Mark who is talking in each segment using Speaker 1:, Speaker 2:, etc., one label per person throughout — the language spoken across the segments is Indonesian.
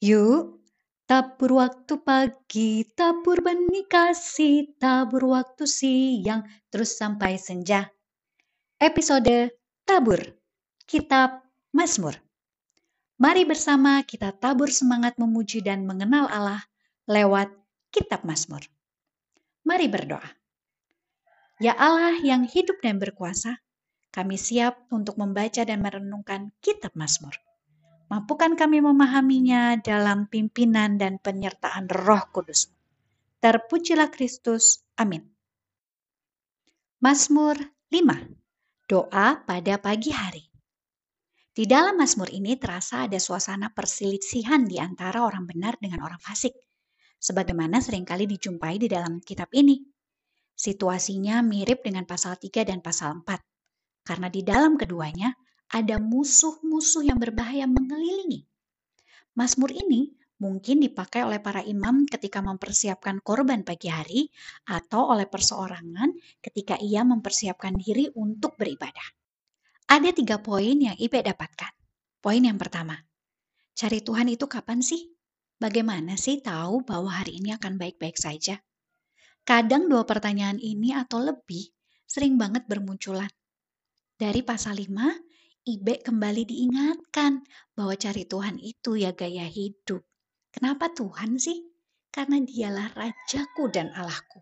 Speaker 1: Yuk, tabur waktu pagi, tabur benih kasih, tabur waktu siang, terus sampai senja. Episode Tabur, Kitab Mazmur. Mari bersama kita tabur semangat memuji dan mengenal Allah lewat Kitab Mazmur. Mari berdoa. Ya Allah yang hidup dan berkuasa, kami siap untuk membaca dan merenungkan Kitab Mazmur. Mampukan kami memahaminya dalam pimpinan dan penyertaan Roh Kudus. Terpujilah Kristus. Amin. Mazmur 5. Doa pada pagi hari. Di dalam Mazmur ini terasa ada suasana perselisihan di antara orang benar dengan orang fasik, sebagaimana sering kali dijumpai di dalam kitab ini. Situasinya mirip dengan pasal 3 dan pasal 4, karena di dalam keduanya ada musuh-musuh yang berbahaya mengelilingi. Mazmur ini mungkin dipakai oleh para imam ketika mempersiapkan korban pagi hari atau oleh perseorangan ketika ia mempersiapkan diri untuk beribadah. Ada tiga poin yang Ibe dapatkan. Poin yang pertama, cari Tuhan itu kapan sih? Bagaimana sih tahu bahwa hari ini akan baik-baik saja? Kadang dua pertanyaan ini atau lebih sering banget bermunculan. Dari pasal 5, Ibe kembali diingatkan bahwa cari Tuhan itu ya gaya hidup. Kenapa Tuhan sih? Karena dialah Rajaku dan Allahku.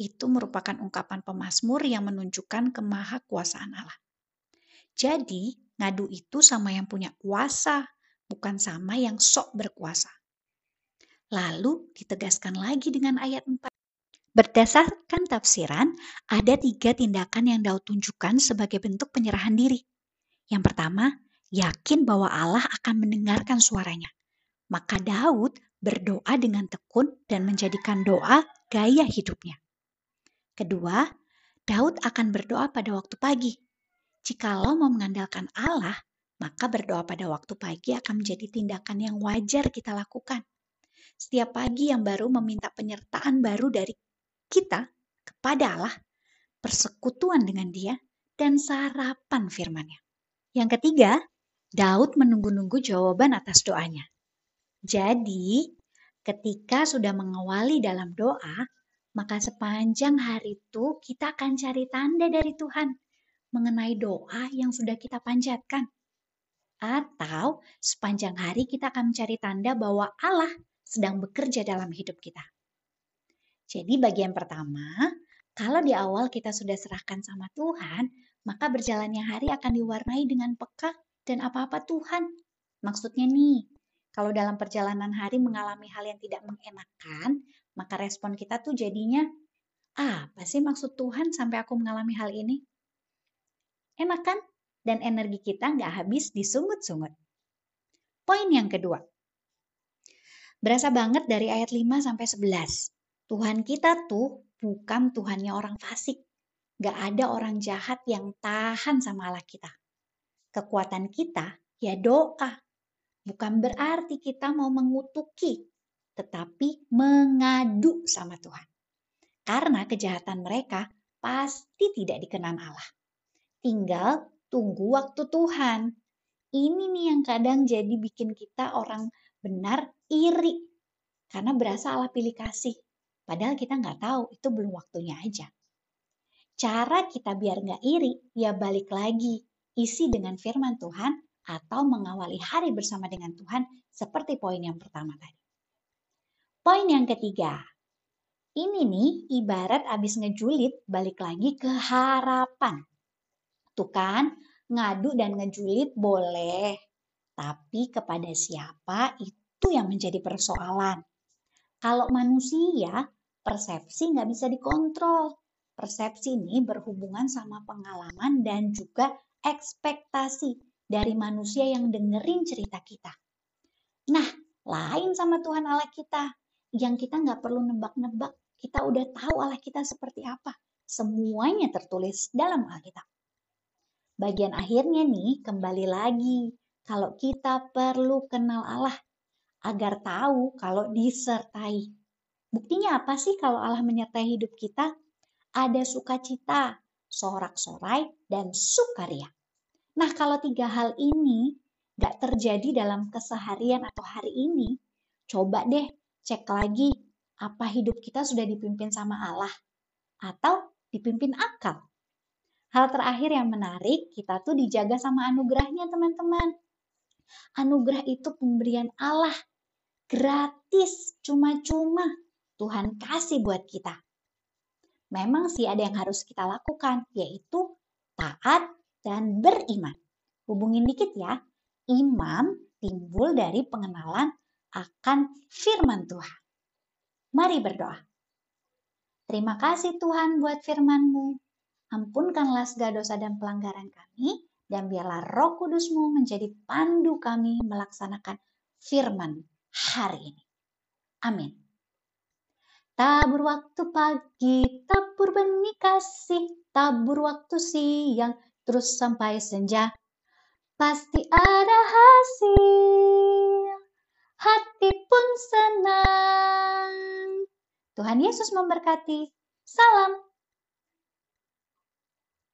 Speaker 1: Itu merupakan ungkapan pemazmur yang menunjukkan kemahakuasaan Allah. Jadi, ngadu itu sama yang punya kuasa, bukan sama yang sok berkuasa. Lalu ditegaskan lagi dengan ayat 4. Berdasarkan tafsiran, ada tiga tindakan yang Daud tunjukkan sebagai bentuk penyerahan diri. Yang pertama, yakin bahwa Allah akan mendengarkan suaranya. Maka Daud berdoa dengan tekun dan menjadikan doa gaya hidupnya. Kedua, Daud akan berdoa pada waktu pagi. Jikalau mau mengandalkan Allah, maka berdoa pada waktu pagi akan menjadi tindakan yang wajar kita lakukan. Setiap pagi yang baru meminta penyertaan baru dari kita kepada Allah, persekutuan dengan Dia, dan sarapan firman-Nya. Yang ketiga, Daud menunggu-nunggu jawaban atas doanya. Jadi, ketika sudah mengawali dalam doa, maka sepanjang hari itu kita akan cari tanda dari Tuhan mengenai doa yang sudah kita panjatkan. Atau sepanjang hari kita akan mencari tanda bahwa Allah sedang bekerja dalam hidup kita. Jadi bagian pertama, kalau di awal kita sudah serahkan sama Tuhan, maka berjalannya hari akan diwarnai dengan peka dan apa-apa Tuhan. Maksudnya nih, kalau dalam perjalanan hari mengalami hal yang tidak mengenakan, maka respon kita tuh jadinya, apa sih maksud Tuhan sampai aku mengalami hal ini? Enak kan? Dan energi kita nggak habis disungut-sungut. Poin yang kedua. Berasa banget dari ayat 5 sampai 11. Tuhan kita tuh bukan Tuhannya orang fasik. Gak ada orang jahat yang tahan sama Allah kita. Kekuatan kita ya doa. Bukan berarti kita mau mengutuki, tetapi mengadu sama Tuhan. Karena kejahatan mereka pasti tidak dikenan Allah. Tinggal tunggu waktu Tuhan. Ini nih yang kadang jadi bikin kita orang benar iri. Karena berasa Allah pilih kasih. Padahal kita nggak tahu itu belum waktunya aja. Cara kita biar nggak iri, ya balik lagi, isi dengan firman Tuhan atau mengawali hari bersama dengan Tuhan seperti poin yang pertama tadi. Poin yang ketiga, ini nih ibarat abis ngejulit balik lagi ke harapan. Tuh kan, ngadu dan ngejulit boleh, tapi kepada siapa itu yang menjadi persoalan. Kalau manusia, persepsi nggak bisa dikontrol persepsi ini berhubungan sama pengalaman dan juga ekspektasi dari manusia yang dengerin cerita kita. Nah, lain sama Tuhan Allah kita, yang kita nggak perlu nebak-nebak, kita udah tahu Allah kita seperti apa. Semuanya tertulis dalam Alkitab. Bagian akhirnya nih, kembali lagi, kalau kita perlu kenal Allah, agar tahu kalau disertai. Buktinya apa sih kalau Allah menyertai hidup kita? ada sukacita, sorak-sorai, dan sukaria. Nah, kalau tiga hal ini gak terjadi dalam keseharian atau hari ini, coba deh cek lagi apa hidup kita sudah dipimpin sama Allah atau dipimpin akal. Hal terakhir yang menarik, kita tuh dijaga sama anugerahnya teman-teman. Anugerah itu pemberian Allah, gratis, cuma-cuma. Tuhan kasih buat kita. Memang sih ada yang harus kita lakukan, yaitu taat dan beriman. Hubungin dikit ya, iman timbul dari pengenalan akan firman Tuhan. Mari berdoa. Terima kasih Tuhan buat firman-Mu. Ampunkanlah segala dosa dan pelanggaran kami, dan biarlah roh kudusmu menjadi pandu kami melaksanakan firman hari ini. Amin. Tabur waktu pagi, tabur benih kasih, tabur waktu siang, terus sampai senja. Pasti ada hasil, hati pun senang. Tuhan Yesus memberkati. Salam.